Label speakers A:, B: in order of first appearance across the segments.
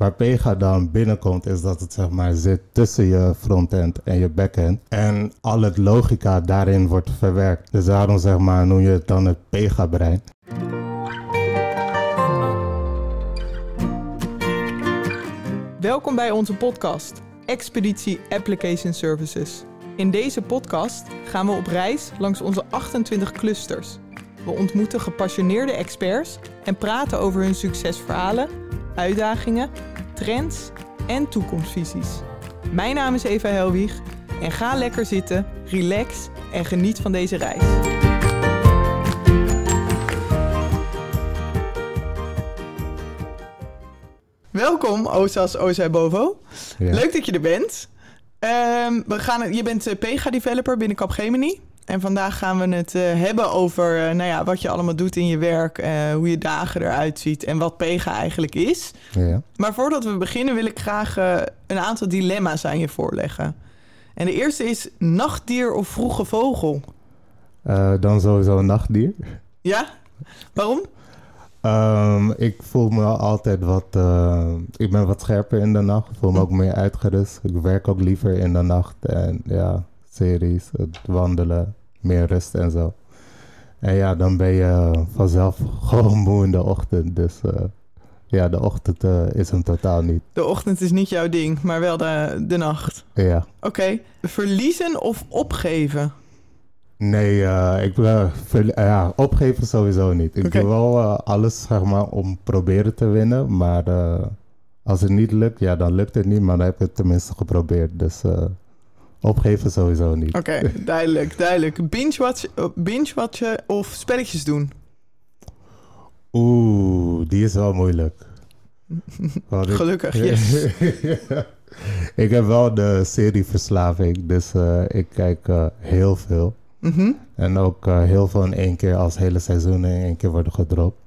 A: Waar Pega dan binnenkomt is dat het zeg maar zit tussen je frontend en je backend. En al het logica daarin wordt verwerkt. Dus daarom zeg maar noem je het dan het Pega-brein.
B: Welkom bij onze podcast, Expeditie Application Services. In deze podcast gaan we op reis langs onze 28 clusters. We ontmoeten gepassioneerde experts en praten over hun succesverhalen, uitdagingen, trends en toekomstvisies. Mijn naam is Eva Helwig en ga lekker zitten, relax en geniet van deze reis. Welkom, Osas Ozai Bovo.
A: Ja.
B: Leuk dat je er bent. Ehm, we gaan, je bent eh, Pega-developer binnen Capgemini. En vandaag gaan we het eh, hebben over eh, nou ja, wat je allemaal doet in je werk, eh, hoe je dagen eruit ziet en wat Pega eigenlijk is.
A: Ja.
B: Maar voordat we beginnen wil ik graag een aantal dilemma's aan je voorleggen. En de eerste is nachtdier of vroege vogel?
A: Dan sowieso een nachtdier.
B: Ja? Waarom?
A: Ehm, ik voel me altijd wat. ik ben wat scherper in de nacht. Voel me ook meer uitgerust. Ik werk ook liever in de nacht. En ja, series, het wandelen, meer rust en zo. En ja, dan ben je vanzelf gewoon moe in de ochtend. Dus eh, ja, de ochtend eh, is hem totaal niet.
B: De ochtend is niet jouw ding, maar wel de, de nacht.
A: Ja.
B: Oké. Verliezen of opgeven?
A: Nee, eh, ik ja, opgeven sowieso niet. Ik doe wel alles zeg maar, om proberen te winnen. Maar als het niet lukt, ja, dan lukt het niet. Maar dan heb ik het tenminste geprobeerd. Dus opgeven sowieso niet.
B: Oké, duidelijk, duidelijk. Binge-watchen binge watchen of spelletjes doen?
A: Oeh, die is wel moeilijk. Want ik-
B: Gelukkig, yes.
A: ik heb wel de serieverslaving. Dus eh, ik kijk eh, heel veel.
B: Mhm.
A: En ook eh, heel veel in één keer als hele seizoenen in één keer worden gedropt.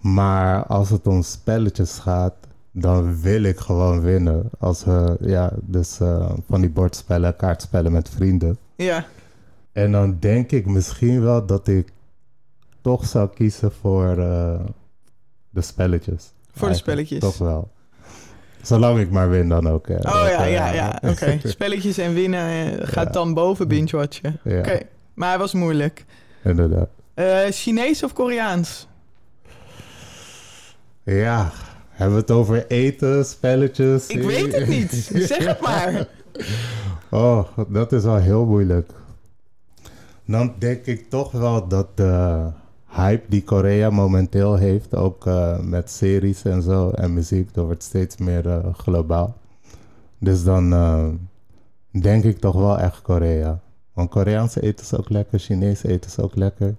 A: Maar als het om spelletjes gaat, dan wil ik gewoon winnen. Als we, ja, dus eh, van die bordspellen, kaartspellen met vrienden.
B: Ja,
A: En dan denk ik misschien wel dat ik toch zou kiezen voor eh, de spelletjes.
B: voor de spelletjes.
A: Toch wel. Zolang ik maar win dan ook. hè.
B: Oh
A: Dat,
B: ja,
A: eh,
B: ja, ja. Oké. Spelletjes en winnen eh, gaat
A: Ja.
B: dan boven binge-watchen.
A: Ja,
B: Oké, maar hij was moeilijk.
A: inderdaad.
B: Eh, Chinees of Koreaans?
A: Ja, hebben we het over eten, spelletjes?
B: Ik weet het niet. Zeg het maar.
A: Oh, dat is wel heel moeilijk. Dan denk ik toch wel dat de hype die Korea momenteel heeft, ook eh, met series en zo en muziek, dat wordt steeds meer eh, globaal. Dus dan eh, denk ik toch wel echt Korea. Want Koreaanse eten is ook lekker, Chinese eten is ook lekker.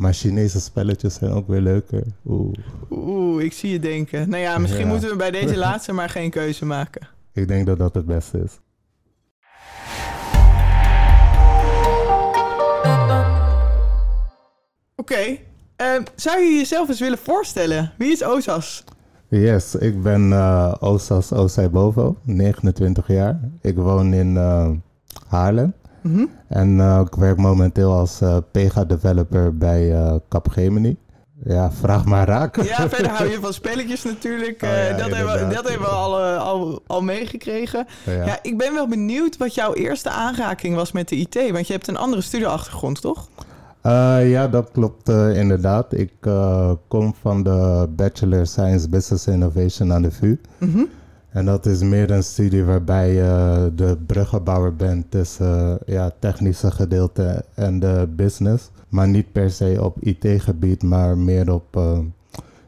A: Maar Chinese spelletjes zijn ook weer leuker. Oeh,
B: Oeh, ik zie je denken. Nou ja, misschien
A: Ja.
B: moeten we bij deze laatste maar geen keuze maken.
A: ik denk dat dat het beste is.
B: Oké. ehm, zou je jezelf eens willen voorstellen? Wie is Ozas?
A: Yes, ik ben eh Osas Osai Bovo, 29 jaar. Ik woon in eh, Haarlem.
B: Mhm.
A: En eh, ik werk momenteel als eh, Pega-developer bij eh, Capgemini. Ja, vraag maar raak.
B: Ja, verder hou je van spelletjes natuurlijk.
A: Oh ja,
B: dat, hebben we, dat hebben we al, al, al meegekregen.
A: Ja.
B: Ja. ik ben wel benieuwd wat jouw eerste aanraking was met de IT. Want je hebt een andere studieachtergrond, toch?
A: Ja, dat klopt inderdaad. Ik kom van de Bachelor Science Business Innovation aan de VU.
B: Mhm.
A: En dat is meer een studie waarbij je de bruggenbouwer bent tussen eh, ja, technische gedeelte en de business. Maar niet per se op IT-gebied, maar meer op eh,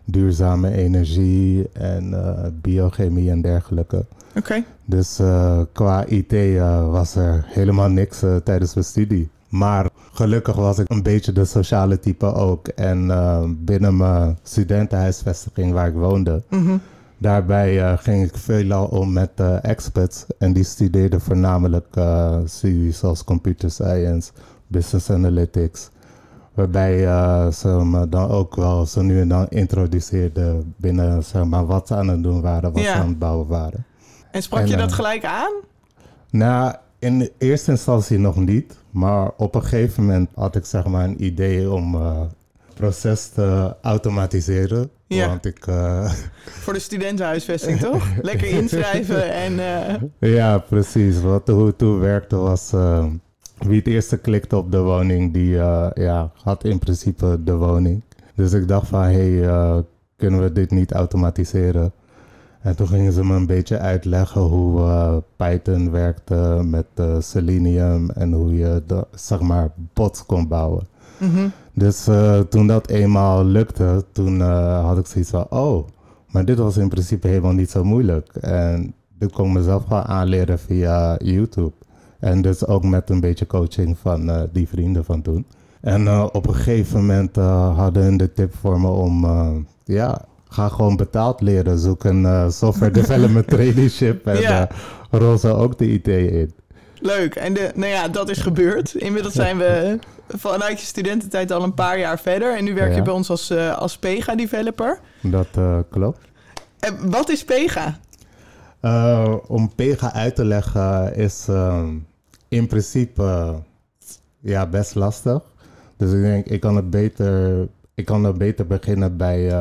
A: duurzame energie en eh, biochemie en dergelijke.
B: Oké.
A: Dus eh, qua IT eh, was er helemaal niks eh, tijdens mijn studie. Maar gelukkig was ik een beetje de sociale type ook. En eh, binnen mijn studentenhuisvestiging waar ik woonde,
B: Mhm.
A: Daarbij eh, ging ik veelal om met eh, experts en die studeerden voornamelijk eh, studies zoals computer science, business analytics. Waarbij ze me dan ook wel zo nu en dan introduceerden binnen zeg maar, wat ze aan het doen waren, wat
B: Ja.
A: ze aan het bouwen waren.
B: En sprak
A: En,
B: je dat gelijk aan?
A: Nou, in eerste instantie nog niet, maar op een gegeven moment had ik zeg maar een idee om het proces te automatiseren.
B: Ja.
A: Want ik, eh,
B: Voor de studentenhuisvesting, toch? Lekker inschrijven en... eh,
A: ja, precies. Wat hoe het toen werkte was, eh, wie het eerste klikte op de woning, die ja, had in principe de woning. Dus ik dacht van, hé, hey, kunnen we dit niet automatiseren? En toen gingen ze me een beetje uitleggen hoe Python werkte met Selenium en hoe je de, zeg maar bots kon bouwen.
B: mhm.
A: Dus eh, toen dat eenmaal lukte, toen eh, had ik zoiets van, oh, maar dit was in principe helemaal niet zo moeilijk. En dit kon ik mezelf gewoon aanleren via YouTube. En dus ook met een beetje coaching van eh, die vrienden van toen. En op een gegeven moment hadden hun de tip voor me om, ja, ga gewoon betaald leren. Zoek een software development traineeship en rol zo ook de IT in.
B: Leuk. En de, nou ja, dat is gebeurd. Inmiddels zijn we vanuit je studententijd al een paar jaar verder. En nu werk je
A: Ja.
B: bij ons als, eh, als Pega-developer.
A: Dat eh, klopt.
B: En wat is Pega?
A: Eh, om Pega uit te leggen is ehm, in principe ja, best lastig. Dus ik denk, ik kan het beter, ik kan het beter beginnen bij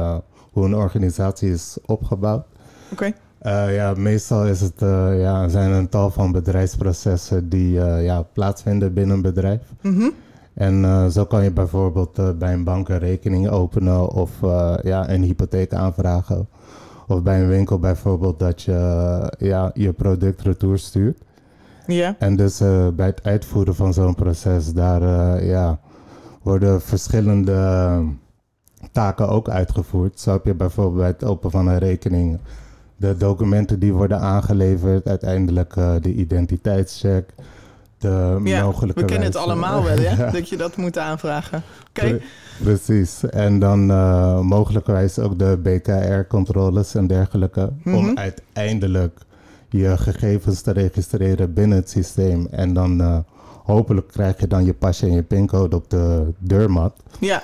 A: hoe een organisatie is opgebouwd.
B: Oké.
A: Eh, ja, meestal is het, eh, ja, zijn er een tal van bedrijfsprocessen die eh, ja, plaatsvinden binnen een bedrijf.
B: Mhm.
A: En zo kan je bijvoorbeeld bij een bank een rekening openen of ja, een hypotheek aanvragen. Of bij een winkel bijvoorbeeld dat je ja, je product retour stuurt.
B: Ja.
A: En dus bij het uitvoeren van zo'n proces, daar ja, worden verschillende taken ook uitgevoerd. Zo heb je bijvoorbeeld bij het openen van een rekening de documenten die worden aangeleverd, uiteindelijk eh, de identiteitscheck, de
B: Ja,
A: mogelijke
B: we kennen het allemaal wel, hè?
A: Ja.
B: Dat je dat moet aanvragen. Oké.
A: Precies. En dan eh mogelijkerwijs ook de BKR-controles en dergelijke.
B: Mhm.
A: Om uiteindelijk je gegevens te registreren binnen het systeem. En dan eh, hopelijk krijg je dan je pasje en je pincode op de deurmat.
B: Ja.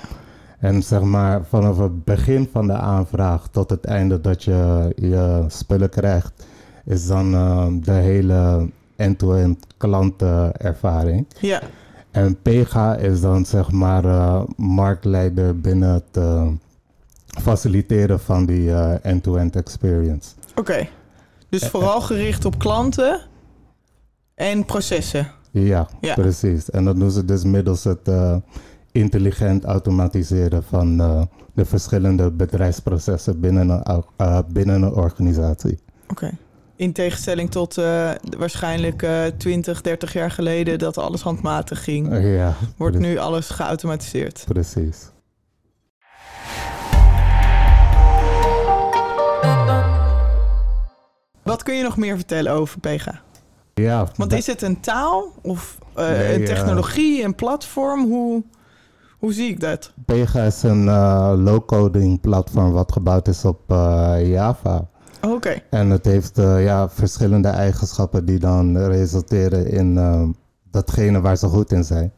A: En zeg maar vanaf het begin van de aanvraag tot het einde dat je je spullen krijgt, is dan eh, de hele end-to-end klantenervaring.
B: Ja.
A: En Pega is dan zeg maar eh, marktleider binnen het eh, faciliteren van die eh, end-to-end experience.
B: Oké. Dus vooral gericht op klanten en processen.
A: Ja,
B: Ja.
A: precies. En dat doen ze dus middels het intelligent automatiseren van eh, de verschillende bedrijfsprocessen binnen een, eh, binnen een organisatie.
B: Oké. In tegenstelling tot eh, waarschijnlijk eh 20, 30 jaar geleden dat alles handmatig ging,
A: ja,
B: wordt nu alles geautomatiseerd.
A: precies.
B: Wat kun je nog meer vertellen over Pega?
A: Ja,
B: Want is het een taal of
A: Nee,
B: een technologie, een platform? Hoe, hoe zie ik dat?
A: Pega is een eh, low-coding platform wat gebouwd is op eh, Java.
B: Oké.
A: En het heeft eh, ja, verschillende eigenschappen die dan resulteren in datgene waar ze goed in zijn.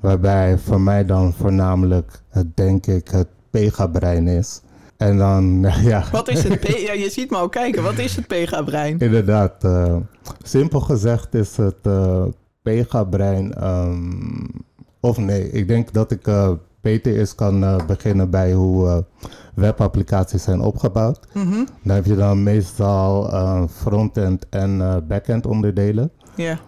A: Waarbij voor mij dan voornamelijk het, denk ik, het Pega-brein is. En dan, ja,
B: Wat is het? Ja, je ziet me ook kijken. Wat is het Pega-brein?
A: inderdaad. simpel gezegd is het Pega-brein... ehm, of nee, ik denk dat ik eh, beter eens kan eh, beginnen bij hoe eh, webapplicaties zijn opgebouwd.
B: Mhm.
A: Dan heb je dan meestal frontend en backend onderdelen.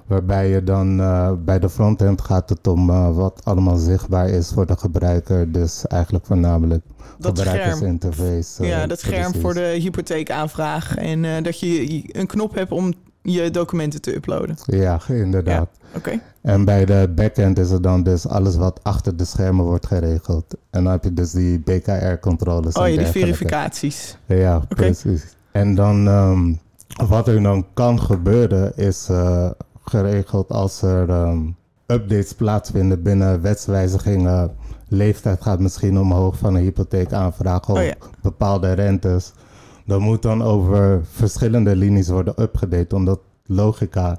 A: Waarbij je dan bij de frontend gaat het om wat allemaal zichtbaar is voor de gebruiker. Dus eigenlijk voornamelijk
B: Dat scherm.
A: gebruikersinterface. eh,
B: Ja, dat scherm voor de hypotheekaanvraag. En dat je een knop hebt om je documenten te uploaden.
A: Ja, inderdaad.
B: Oké.
A: En bij de backend is het dan dus alles wat achter de schermen wordt geregeld. En dan heb je dus die BKR-controles.
B: Oh ja, die verificaties.
A: Ja, precies. En dan, ehm, wat er dan kan gebeuren, is eh, geregeld als er ehm, updates plaatsvinden binnen wetswijzigingen. Leeftijd gaat misschien omhoog van een hypotheekaanvraag of
B: Oh ja.
A: bepaalde rentes. Dan moet dan over verschillende linies worden upgedate, omdat logica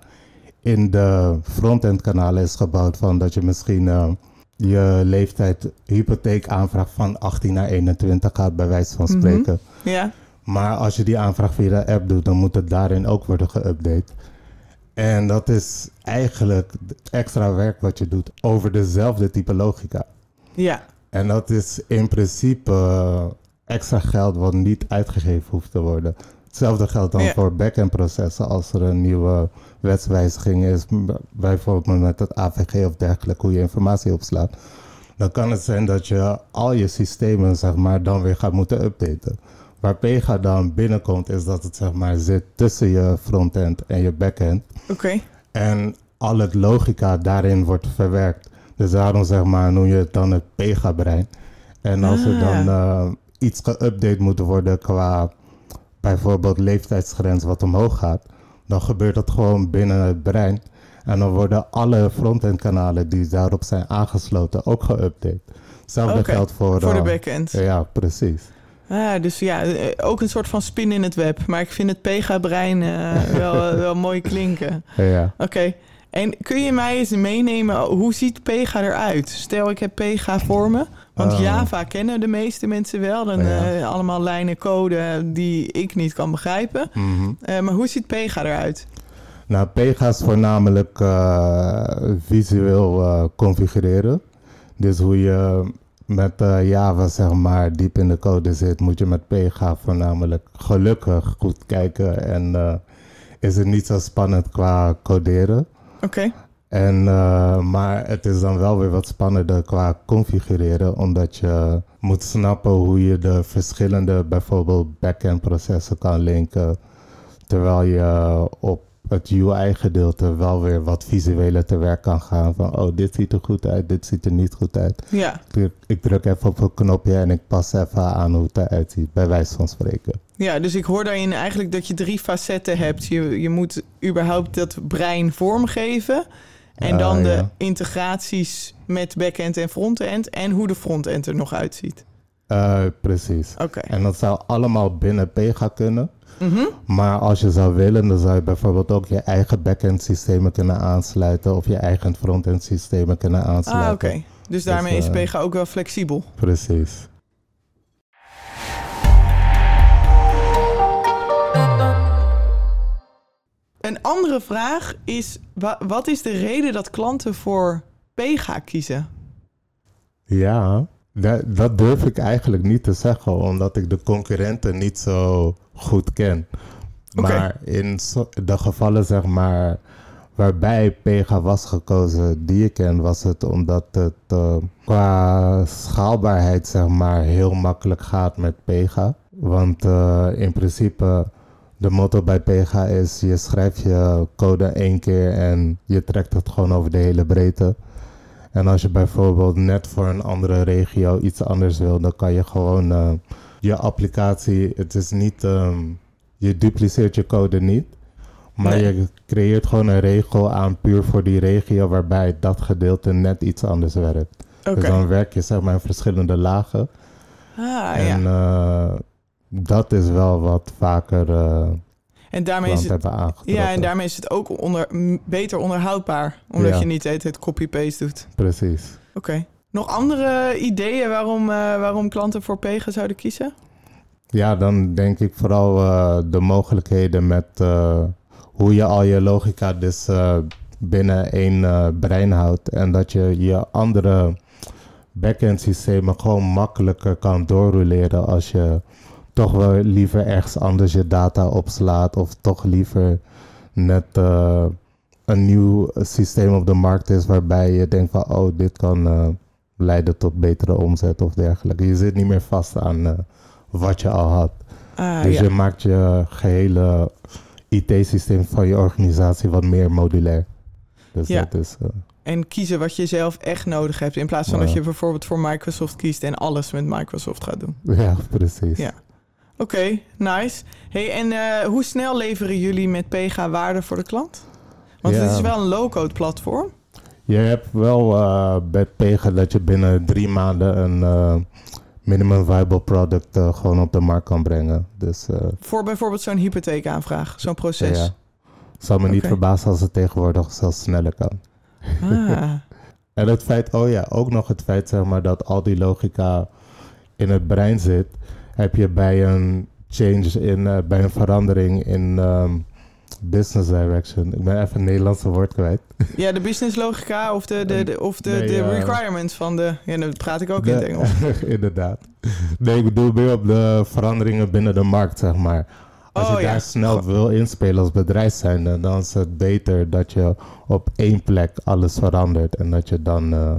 A: in de frontend kanalen is gebouwd van dat je misschien eh, je leeftijd hypotheekaanvraag van 18 naar 21 gaat, bij wijze van
B: Mhm.
A: spreken.
B: Ja.
A: Maar als je die aanvraag via de app doet, dan moet het daarin ook worden geüpdate. En dat is eigenlijk het extra werk wat je doet over dezelfde type logica.
B: Ja.
A: En dat is in principe, eh, extra geld wat niet uitgegeven hoeft te worden. Hetzelfde geldt dan
B: Ja.
A: voor back-end processen. Als er een nieuwe wetswijziging is, bijvoorbeeld met het AVG of dergelijke, hoe je informatie opslaat. Dan kan het zijn dat je al je systemen zeg maar, dan weer gaat moeten updaten. Waar Pega dan binnenkomt, is dat het zeg maar, zit tussen je frontend en je backend.
B: Oké.
A: En al het logica daarin wordt verwerkt. Dus daarom zeg maar, noem je het dan het Pega-brein. En als er
B: Ah.
A: dan eh, iets geüpdate moet worden qua bijvoorbeeld leeftijdsgrens wat omhoog gaat, dan gebeurt dat gewoon binnen het brein. En dan worden alle frontend kanalen die daarop zijn aangesloten ook geüpdate. Hetzelfde geldt voor...
B: Voor de
A: eh,
B: backend.
A: Ja, precies.
B: Ah, dus ja, eh, ook een soort van spin in het web. Maar ik vind het Pega-brein eh, wel, wel mooi klinken.
A: Ja.
B: Oké. En kun je mij eens meenemen, hoe ziet Pega eruit? Stel, ik heb Pega voor me. Want
A: Oh.
B: Java kennen de meeste mensen wel. Dan
A: Ja.
B: eh, allemaal lijnen code die ik niet kan begrijpen.
A: Mhm.
B: Eh, maar hoe ziet Pega eruit?
A: Nou, Pega is voornamelijk eh, visueel configureren. Dus hoe je met Java zeg maar diep in de code zit, moet je met Pega voornamelijk gelukkig goed kijken. En is het niet zo spannend qua coderen.
B: Oké.
A: En, eh, maar het is dan wel weer wat spannender qua configureren, omdat je moet snappen hoe je de verschillende bijvoorbeeld backend processen kan linken, terwijl je op het UI-gedeelte wel weer wat visueler te werk kan gaan. Van, oh, dit ziet er goed uit, dit ziet er niet goed uit.
B: Ja.
A: Ik druk, ik druk even op een knopje en ik pas even aan hoe het eruit ziet, bij wijze van spreken.
B: ja, dus ik hoor daarin eigenlijk dat je drie facetten hebt. Je, je moet überhaupt dat brein vormgeven. En
A: Ah,
B: dan de
A: ja.
B: integraties met backend en frontend. En hoe de frontend er nog uitziet.
A: Eh, precies.
B: Oké.
A: En dat zou allemaal binnen Pega kunnen.
B: Mhm.
A: Maar als je zou willen, dan zou je bijvoorbeeld ook je eigen backend systemen kunnen aansluiten of je eigen frontend systemen kunnen aansluiten.
B: Ah, oké. Dus daarmee is
A: eh,
B: Pega ook wel flexibel.
A: Precies.
B: Een andere vraag is: wa- wat is de reden dat klanten voor Pega kiezen?
A: Ja, dat, dat durf ik eigenlijk niet te zeggen, omdat ik de concurrenten niet zo goed ken. Maar in de gevallen, zeg maar, waarbij Pega was gekozen, die ik ken, was het omdat het eh, qua schaalbaarheid, zeg maar, heel makkelijk gaat met Pega. Want eh, in principe, de motto bij Pega is, je schrijft je code één keer en je trekt het gewoon over de hele breedte. En als je bijvoorbeeld net voor een andere regio iets anders wil, dan kan je gewoon eh, je applicatie, het is niet, ehm, je dupliceert je code niet, maar
B: Nee.
A: je creëert gewoon een regel aan puur voor die regio waarbij dat gedeelte net iets anders werkt. Dus dan werk je zeg maar in verschillende lagen.
B: Ah,
A: en
B: ja.
A: eh, dat is wel wat vaker eh
B: En daarmee is het, ja, en daarmee is het ook onder, beter onderhoudbaar. Omdat
A: Ja.
B: je niet het, het copy-paste doet.
A: Precies.
B: Oké. Nog andere ideeën waarom, eh, waarom klanten voor Pega zouden kiezen?
A: Ja, dan denk ik vooral eh, de mogelijkheden met hoe je al je logica dus binnen één brein houdt. En dat je je andere backend systemen gewoon makkelijker kan doorroleren als je toch wel liever ergens anders je data opslaat. Of toch liever net eh, een nieuw systeem op de markt is waarbij je denkt van oh, dit kan eh, leiden tot betere omzet of dergelijke. Je zit niet meer vast aan eh, wat je al had.
B: Ah,
A: dus
B: ja.
A: je maakt je gehele IT-systeem van je organisatie wat meer modulair. Dus
B: Ja.
A: dat is...
B: En kiezen wat je zelf echt nodig hebt. In plaats van
A: Ja.
B: dat je bijvoorbeeld voor Microsoft kiest en alles met Microsoft gaat doen.
A: ja, precies.
B: Ja. Oké, nice. Hey, en eh, hoe snel leveren jullie met Pega waarde voor de klant? Want het is wel een low-code platform.
A: Je hebt wel eh bij Pega dat je binnen drie maanden een eh, minimum viable product gewoon op de markt kan brengen. Dus
B: Voor bijvoorbeeld zo'n hypotheekaanvraag, zo'n proces.
A: ja, zal me niet verbazen als het tegenwoordig zelfs sneller kan.
B: Ah,
A: En het feit, oh ja, ook nog het feit zeg maar dat al die logica in het brein zit, heb je bij een change in, eh, bij een verandering in ehm, business direction. Ik ben even het Nederlandse woord kwijt.
B: Ja, de business logica of de, de, de of de,
A: Nee,
B: de
A: ja.
B: requirements van de... Ja, dan praat ik ook in het Engels.
A: Inderdaad. Nee, ik bedoel meer op de veranderingen binnen de markt, zeg maar. Als
B: Oh,
A: je
B: ja.
A: daar snel wil inspelen als bedrijf zijnde, dan is het beter dat je op één plek alles verandert. En dat je dan eh,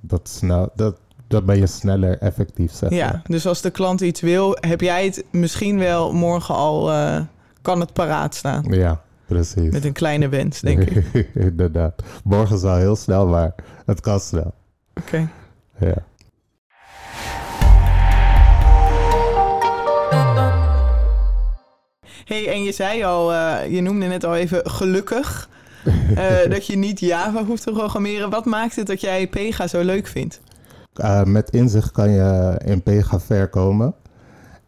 A: dat snel, dat, dat ben je sneller effectief, zeg
B: Ja,
A: maar.
B: dus als de klant iets wil, heb jij het misschien wel morgen al... eh, kan het paraat staan.
A: Ja, precies.
B: Met een kleine wens, denk ik.
A: Inderdaad. Morgen is al heel snel, maar het kan snel.
B: Oké.
A: Ja.
B: hey, en je zei al, eh, je noemde net al even gelukkig... eh, dat je niet Java hoeft te programmeren. Wat maakt het dat jij Pega zo leuk vindt?
A: Uh, met inzicht kan je in Pega ver komen.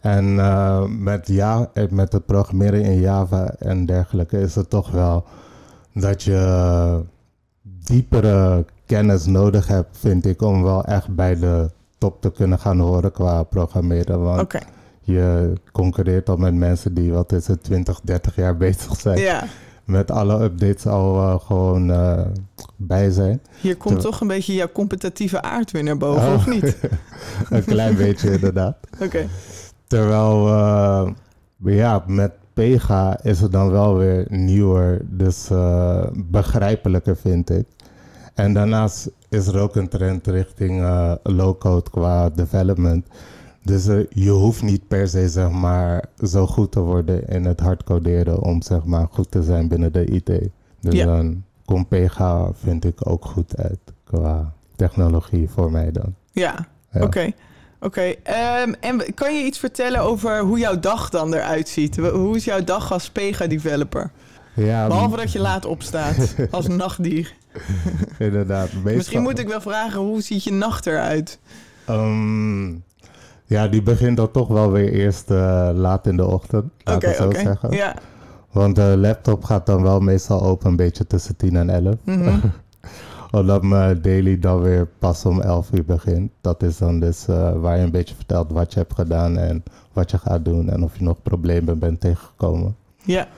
A: En uh, met, ja, eh, met het programmeren in Java en dergelijke is het toch wel dat je diepere kennis nodig hebt, vind ik, om wel echt bij de top te kunnen gaan horen qua programmeren. Want je concurreert al met mensen die, wat is het, 20, 30 jaar bezig zijn.
B: ja.
A: Met alle updates al uh, gewoon uh, bij zijn.
B: Hier komt
A: Ter-
B: toch een beetje jouw competitieve aard weer naar boven,
A: Oh.
B: of niet?
A: Een klein beetje inderdaad.
B: Oké,
A: Terwijl, uh, ja, met Pega is het dan wel weer nieuwer, dus begrijpelijker vind ik. En daarnaast is er ook een trend richting low-code qua development. Dus uh, je hoeft niet per se zeg maar, zo goed te worden in het hardcoderen om zeg maar, goed te zijn binnen de IT. Dus
B: Ja.
A: dan komt Pega vind ik ook goed uit qua technologie voor mij dan.
B: ja,
A: Ja.
B: oké. Oké, ehm, en kan je iets vertellen over hoe jouw dag dan eruit ziet? Hoe- is jouw dag als Pega-developer?
A: Ja,
B: Behalve dat je laat opstaat als nachtdier.
A: inderdaad. meestal-
B: Misschien moet ik wel vragen, hoe ziet je nacht eruit?
A: Ehm, ja, die begint dan toch wel weer eerst eh, laat in de ochtend. Laat ik zo zeggen.
B: Ja,
A: Want de laptop gaat dan wel meestal open een beetje tussen 10 en 11.
B: mhm.
A: Omdat mijn daily dan weer pas om 11 uur begint. Dat is dan dus eh, waar je een beetje vertelt wat je hebt gedaan en wat je gaat doen. En of je nog problemen bent tegengekomen.
B: ja,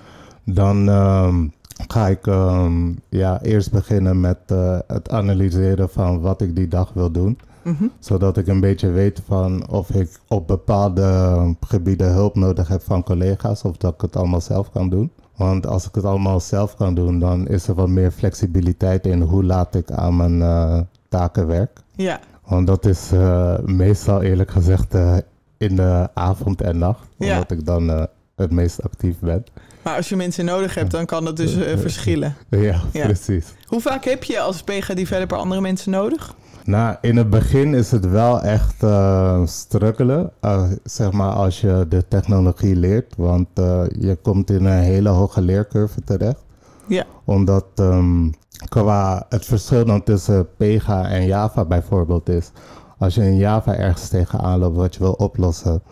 A: Dan ehm, ga ik ehm, ja, eerst beginnen met eh, het analyseren van wat ik die dag wil doen
B: mhm.
A: zodat ik een beetje weet van of ik op bepaalde gebieden hulp nodig heb van collega's of dat ik het allemaal zelf kan doen. Want als ik het allemaal zelf kan doen, dan is er wat meer flexibiliteit in hoe laat ik aan mijn eh, taken werk.
B: ja,
A: Want dat is eh, meestal eerlijk gezegd eh, in de avond en nacht,
B: Ja.
A: omdat ik dan het meest actief ben.
B: maar als je mensen nodig hebt, dan kan dat dus verschillen.
A: Ja,
B: Ja.
A: precies.
B: Hoe vaak heb je als Pega-developer andere mensen nodig?
A: Nou, in het begin is het wel echt eh struggelen, eh, zeg maar als je de technologie leert, want eh, je komt in een hele hoge leercurve terecht.
B: Ja.
A: Omdat ehm, qua het verschil dan tussen Pega en Java bijvoorbeeld is, als je in Java ergens tegenaan loopt wat je wil oplossen,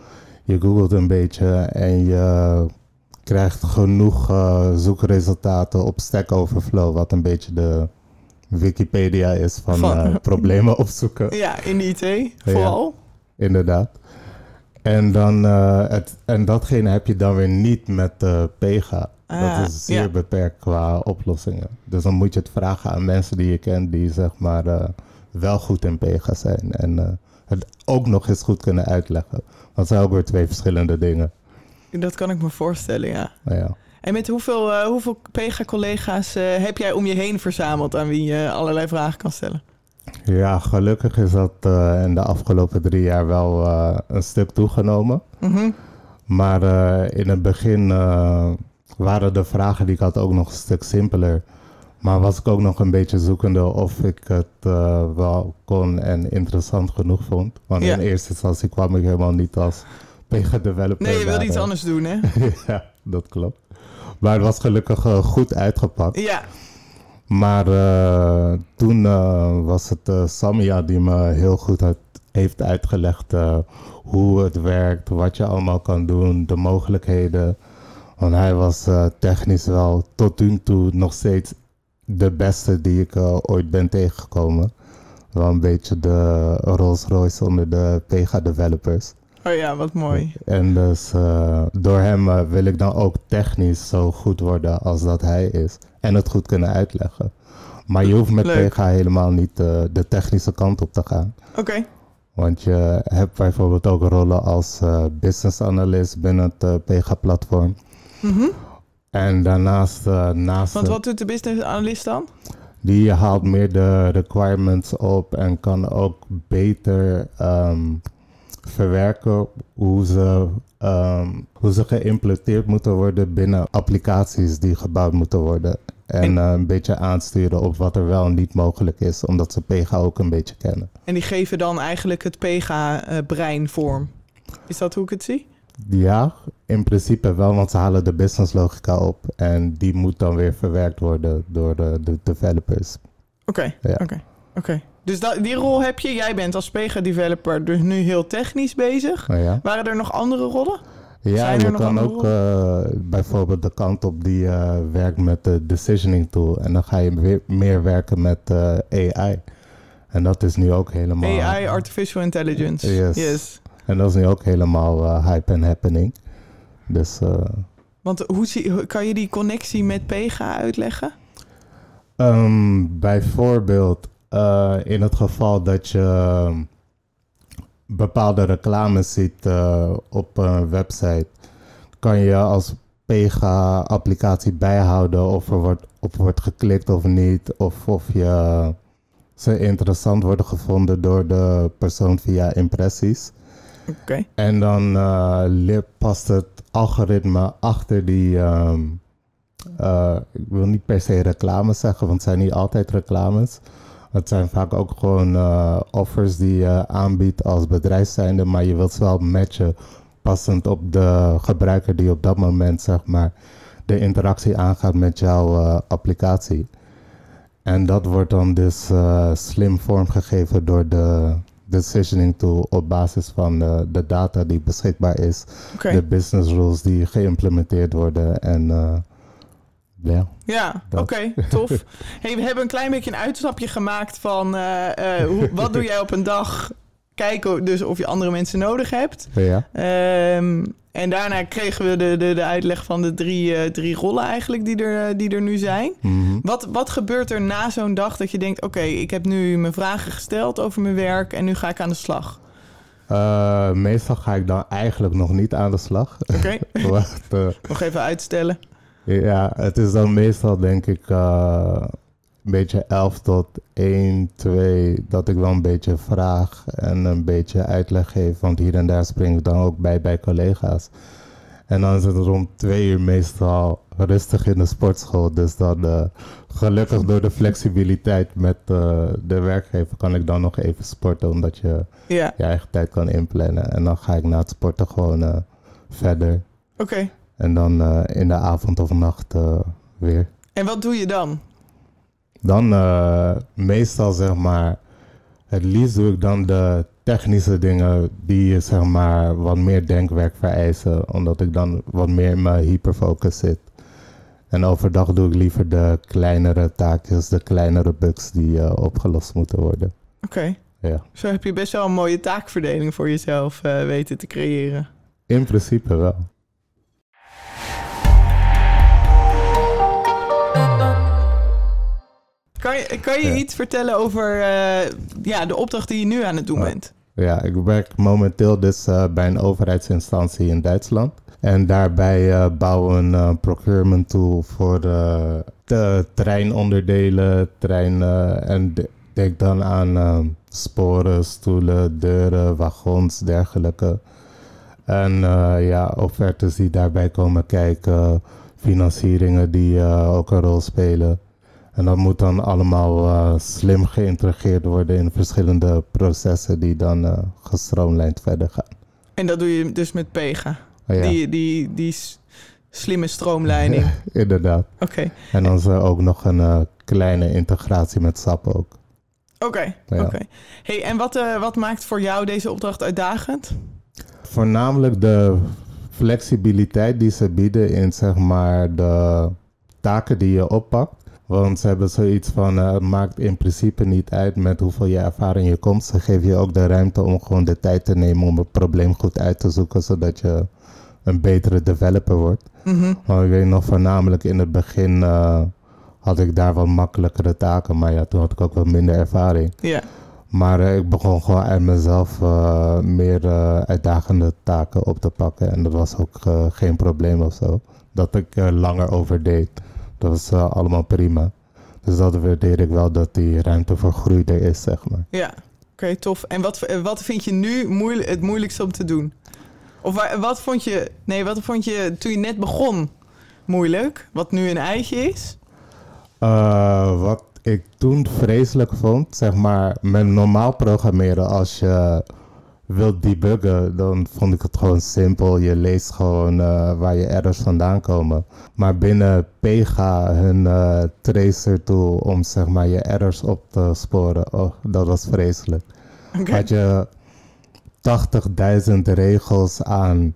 A: je googelt een beetje en je krijgt genoeg zoekresultaten op Stack Overflow, wat een beetje de Wikipedia is van,
B: Van-
A: eh, problemen opzoeken.
B: Ja, in de IT vooral.
A: Inderdaad. En, dan, eh, het, en datgene heb je dan weer niet met Pega.
B: Ah,
A: dat is zeer
B: ja.
A: beperkt qua oplossingen. Dus dan moet je het vragen aan mensen die je kent die zeg maar eh, wel goed in Pega zijn. En het ook nog eens goed kunnen uitleggen. Want het zijn ook weer twee verschillende dingen.
B: Dat kan ik me voorstellen, ja.
A: Ja.
B: En met hoeveel, eh, hoeveel Pega-collega's eh, heb jij om je heen verzameld aan wie je allerlei vragen kan stellen?
A: ja, gelukkig is dat eh, in de afgelopen drie jaar wel een stuk toegenomen.
B: Mhm.
A: Maar in het begin waren de vragen die ik had ook nog een stuk simpeler. Maar was ik ook nog een beetje zoekende of ik het wel kon en interessant genoeg vond. Want
B: Ja.
A: in eerste instantie kwam ik helemaal niet als Pega developer.
B: Nee, je wilde iets anders doen, hè?
A: ja, dat klopt. Maar het was gelukkig eh, goed uitgepakt.
B: Ja,
A: Maar eh, toen eh, was het Samia die me heel goed heeft uitgelegd hoe het werkt, wat je allemaal kan doen, de mogelijkheden. Want hij was technisch wel tot nu toe nog steeds de beste die ik ooit ben tegengekomen. Wel een beetje de Rolls Royce onder de Pega developers.
B: Oh ja, wat mooi.
A: En dus uh, door hem uh, wil ik dan ook technisch zo goed worden als dat hij is. En het goed kunnen uitleggen. Maar je hoeft met
B: Leuk.
A: PGA helemaal niet uh, de technische kant op te gaan.
B: Oké. Okay.
A: Want je hebt bijvoorbeeld ook rollen als business analyst binnen het PGA-platform.
B: Mm -hmm.
A: En daarnaast... naast
B: Want wat doet de business analyst dan?
A: Die haalt meer de requirements op en kan ook beter um, verwerken hoe ze, um, hoe ze geïmplementeerd moeten worden binnen applicaties die gebouwd moeten worden. En, uh, een beetje aansturen op wat er wel en niet mogelijk is, omdat ze PGA ook een beetje kennen.
B: En die geven dan eigenlijk het PGA-brein vorm. Is dat hoe ik het zie?
A: Ja, in principe wel, want ze halen de business logica op en die moet dan weer verwerkt worden door de, de developers.
B: Oké,
A: Ja.
B: oké, oké. Dus dat, die rol heb je. Jij bent als Pega-developer dus nu heel technisch bezig.
A: Oh ja,
B: Waren er nog andere rollen?
A: ja
B: er
A: je kan ook eh, bijvoorbeeld de kant op die eh, werkt met de decisioning tool en dan ga je weer meer werken met eh, AI. En dat is nu ook helemaal...
B: AI, Artificial Intelligence.
A: Yes.
B: yes.
A: En dat is nu ook helemaal hype en happening. Dus
B: Want hoe zie, kan je die connectie met Pega uitleggen?
A: Ehm, bijvoorbeeld eh, in het geval dat je ehm, bepaalde reclames ziet eh, op een website, kan je als PGA-applicatie bijhouden of er wordt, op wordt geklikt of niet, of of je ze interessant worden gevonden door de persoon via impressies.
B: Oké.
A: En dan eh, past het algoritme achter die. ehm, eh, ik wil niet per se reclames zeggen, want het zijn niet altijd reclames. Het zijn vaak ook gewoon eh, offers die je aanbiedt als bedrijf zijnde, maar je wilt ze wel matchen passend op de gebruiker die op dat moment zeg maar de interactie aangaat met jouw eh, applicatie. En dat wordt dan dus eh, slim vormgegeven door de decisioning tool op basis van de, de data die beschikbaar is, de business rules die geïmplementeerd worden en ja.
B: Ja, oké, tof. Hey, we hebben een klein beetje een uitstapje gemaakt van eh, eh, hoe, wat doe jij op een dag? Kijken dus of je andere mensen nodig hebt.
A: ja.
B: Ehm, en daarna kregen we de, de, de uitleg van de drie, eh, drie rollen eigenlijk die er, die er nu zijn.
A: Mhm.
B: Wat, wat gebeurt er na zo'n dag dat je denkt... oké, ik heb nu mijn vragen gesteld over mijn werk... en nu ga ik aan de slag?
A: Meestal ga ik dan eigenlijk nog niet aan de slag.
B: Oké,
A: eh,
B: nog even uitstellen.
A: Ja, het is dan meestal denk ik eh, een beetje 11 tot 1, 2 dat ik wel een beetje vraag en een beetje uitleg geef. Want hier en daar spring ik dan ook bij bij collega's. En dan is het rond twee uur meestal rustig in de sportschool. Dus dan eh, gelukkig door de flexibiliteit met eh, de werkgever kan ik dan nog even sporten. Omdat je
B: Ja,
A: je eigen tijd kan inplannen. En dan ga ik na het sporten gewoon verder.
B: oké.
A: En dan eh, in de avond of nacht eh, weer.
B: En wat doe je dan?
A: Dan eh, meestal zeg maar, het liefst doe ik dan de technische dingen die zeg maar wat meer denkwerk vereisen. Omdat ik dan wat meer in mijn hyperfocus zit. En overdag doe ik liever de kleinere taakjes, de kleinere bugs die opgelost moeten worden.
B: Oké,
A: Ja,
B: zo heb je best wel een mooie taakverdeling voor jezelf weten te creëren.
A: in principe wel.
B: Kan je, kan je
A: Ja.
B: iets vertellen over eh, ja, de opdracht die je nu aan het doen
A: Oh.
B: bent?
A: Ja, ik werk momenteel dus eh, bij een overheidsinstantie in Duitsland. En daarbij eh, bouwen we een procurement tool voor de treinonderdelen, trein, eh, en de- denk dan aan sporen, stoelen, deuren, wagons, dergelijke. En ja, offertes die daarbij komen kijken, financieringen die ook een rol spelen. En dat moet dan allemaal eh, slim geïntegreerd worden in verschillende processen die dan eh gestroomlijnd verder gaan.
B: En dat doe je dus met Pega.
A: Oh ja,
B: Die, die, die slimme stroomleiding.
A: inderdaad.
B: Oké,
A: En dan is er ook nog een eh, kleine integratie met SAP ook.
B: oké,
A: Ja.
B: oké. Hey, en wat, wat maakt voor jou deze opdracht uitdagend?
A: Voornamelijk de flexibiliteit die ze bieden in zeg maar de taken die je oppakt. Want ze hebben zoiets van, eh, het maakt in principe niet uit met hoeveel je ervaring je komt. Ze geven je ook de ruimte om gewoon de tijd te nemen om het probleem goed uit te zoeken, zodat je een betere developer wordt.
B: Mhm.
A: Maar ik weet nog voornamelijk in het begin eh, had ik daar wat makkelijkere taken. Maar ja, toen had ik ook wat minder ervaring.
B: Ja,
A: Maar eh, ik begon gewoon uit mezelf meer uitdagende taken op te pakken. En dat was ook geen probleem of zo. Dat ik er langer over deed. Dat was eh, allemaal prima. Dus dat waardeer ik wel dat die ruimte voor groei er is, zeg maar.
B: ja. Oké, tof. En wat, wat vind je nu moeilijk, het moeilijkste om te doen? Of waar- wat vond je, nee, wat vond je toen je net begon moeilijk? Wat nu een eitje is?
A: Eh, wat ik toen vreselijk vond, zeg maar, met normaal programmeren, als je wilt debuggen, dan vond ik het gewoon simpel. Je leest gewoon eh, waar je errors vandaan komen. Maar binnen Pega, hun eh, tracer tool om zeg maar je errors op te sporen, oh, dat was vreselijk. Had je 80.000 regels aan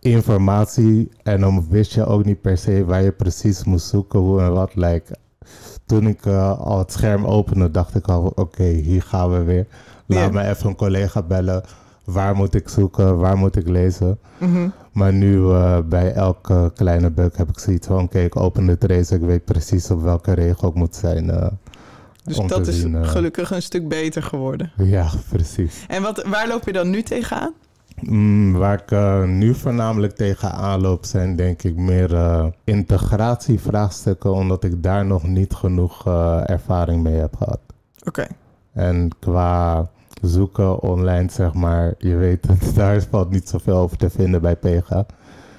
A: informatie en dan wist je ook niet per se waar je precies moest zoeken, hoe en wat. Like, toen ik eh, al het scherm opende, dacht ik al, oké, hier gaan we weer. Laat me even een collega bellen. Waar moet ik zoeken? Waar moet ik lezen?
B: Mhm.
A: Maar nu eh, bij elke kleine bug heb ik zoiets van, oké, ik open de trace. Ik weet precies op welke regel ik moet zijn. eh.
B: Dus
A: Om
B: dat
A: te
B: is
A: zien, eh.
B: gelukkig een stuk beter geworden.
A: ja, precies.
B: En wat, waar loop je dan nu tegenaan?
A: Mm, waar ik nu voornamelijk tegenaan loop zijn denk ik meer integratievraagstukken, omdat ik daar nog niet genoeg ervaring mee heb gehad.
B: Oké,
A: En qua zoeken online, zeg maar, je weet het, daar valt niet zoveel over te vinden bij Pega.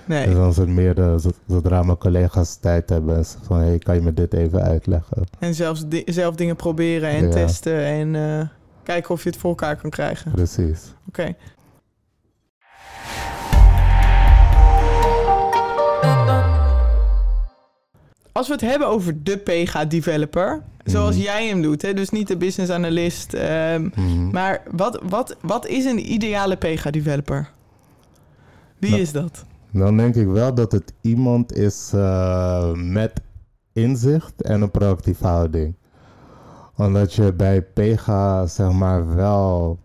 B: nee.
A: Dus dan het meer zo- zodra mijn collega's tijd hebben, van hey, kan je me dit even uitleggen?
B: En zelfs di- zelf dingen proberen en
A: Ja.
B: testen en eh, kijken of je het voor elkaar kan krijgen.
A: Precies.
B: Oké. Als we het hebben over de PGA-developer, zoals
A: Mhm.
B: jij hem doet, hè? dus niet de business analyst, ehm,
A: Mhm.
B: maar wat, wat, wat is een ideale PGA-developer? Wie
A: Nou,
B: is dat?
A: Dan denk ik wel dat het iemand is eh, met inzicht en een proactieve houding. Omdat je bij Pega zeg maar wel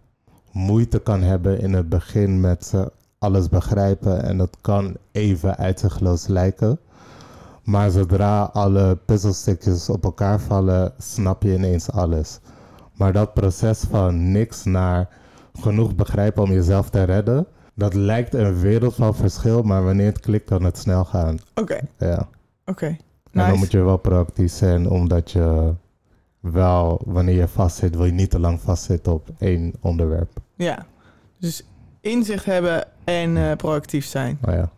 A: moeite kan hebben in het begin met ze alles begrijpen en dat kan even uitzichtloos lijken. Maar zodra alle puzzelstukjes op elkaar vallen, snap je ineens alles. Maar dat proces van niks naar genoeg begrijpen om jezelf te redden, dat lijkt een wereld van verschil, maar wanneer het klikt, kan het snel gaan.
B: Oké,
A: Ja.
B: oké.
A: En dan moet je wel proactief zijn, omdat je wel, wanneer je vastzit, wil je niet te lang vastzitten op één onderwerp.
B: Ja, dus inzicht hebben en eh, proactief zijn.
A: Maar ja,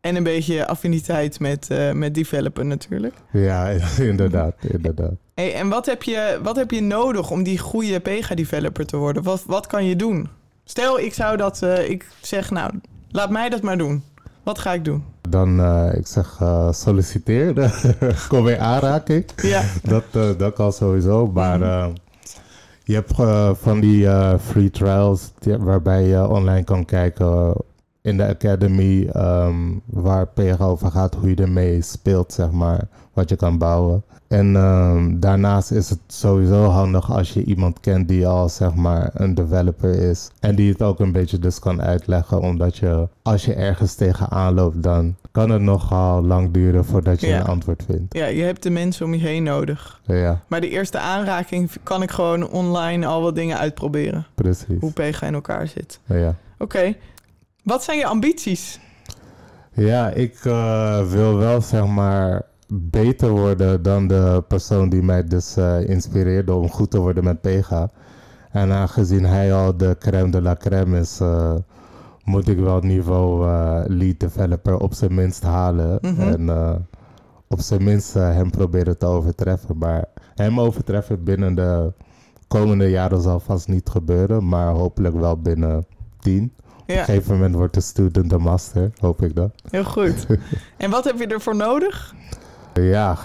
B: En een beetje affiniteit met, eh, met developen natuurlijk.
A: ja inderdaad, inderdaad.
B: Hey, en wat heb, je, wat heb je nodig om die goede Pega-developer te worden? Wat, wat kan je doen? Stel, ik zou dat... eh, ik zeg, nou, laat mij dat maar doen. Wat ga ik doen?
A: Dan, eh, ik zeg, eh, solliciteer. Kom weer aanraking.
B: Ja,
A: Dat, dat kan sowieso, maar
B: Mhm.
A: je hebt van die free trials waarbij je online kan kijken in de academy ehm, waar PG over gaat, hoe je ermee speelt, zeg maar, wat je kan bouwen. En ehm, daarnaast is het sowieso handig als je iemand kent die al zeg maar een developer is. En die het ook een beetje dus kan uitleggen. Omdat je als je ergens tegenaan loopt, dan kan het nogal lang duren voordat je
B: Ja.
A: een antwoord vindt.
B: ja, je hebt de mensen om je heen nodig.
A: Ja,
B: Maar de eerste aanraking kan ik gewoon online al wat dingen uitproberen.
A: precies.
B: Hoe Pega in elkaar zit.
A: Ja.
B: Oké. Wat zijn je ambities?
A: Ja, ik eh, wil wel zeg maar beter worden dan de persoon die mij dus eh, inspireerde om goed te worden met Pega. En aangezien hij al de crème de la crème is, eh, moet ik wel het niveau lead developer op zijn minst halen.
B: Mhm.
A: En op zijn minst hem proberen te overtreffen. Maar hem overtreffen binnen de komende jaren zal vast niet gebeuren, maar hopelijk wel binnen tien. Op een gegeven moment wordt de student de master, hoop ik dat.
B: heel goed. En wat heb je ervoor nodig?
A: Ja,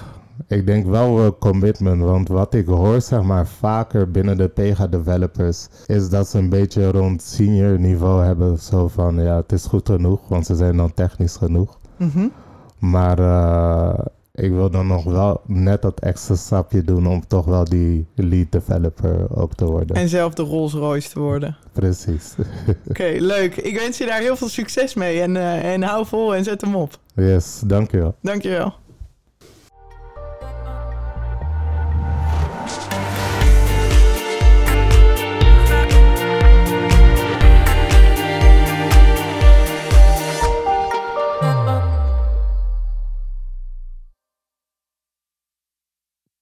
A: ik denk wel eh, commitment, want wat ik hoor zeg maar vaker binnen de Pega developers is dat ze een beetje rond senior niveau hebben. Zo van ja, het is goed genoeg, want ze zijn dan technisch genoeg.
B: Mhm.
A: Maar eh, ik wil dan nog wel net dat extra stapje doen om toch wel die lead developer ook te worden.
B: En zelf de Rolls Royce te worden.
A: Precies.
B: Oké, leuk. Ik wens je daar heel veel succes mee en, uh, en hou vol en zet hem op.
A: Yes, dankjewel.
B: Dankjewel.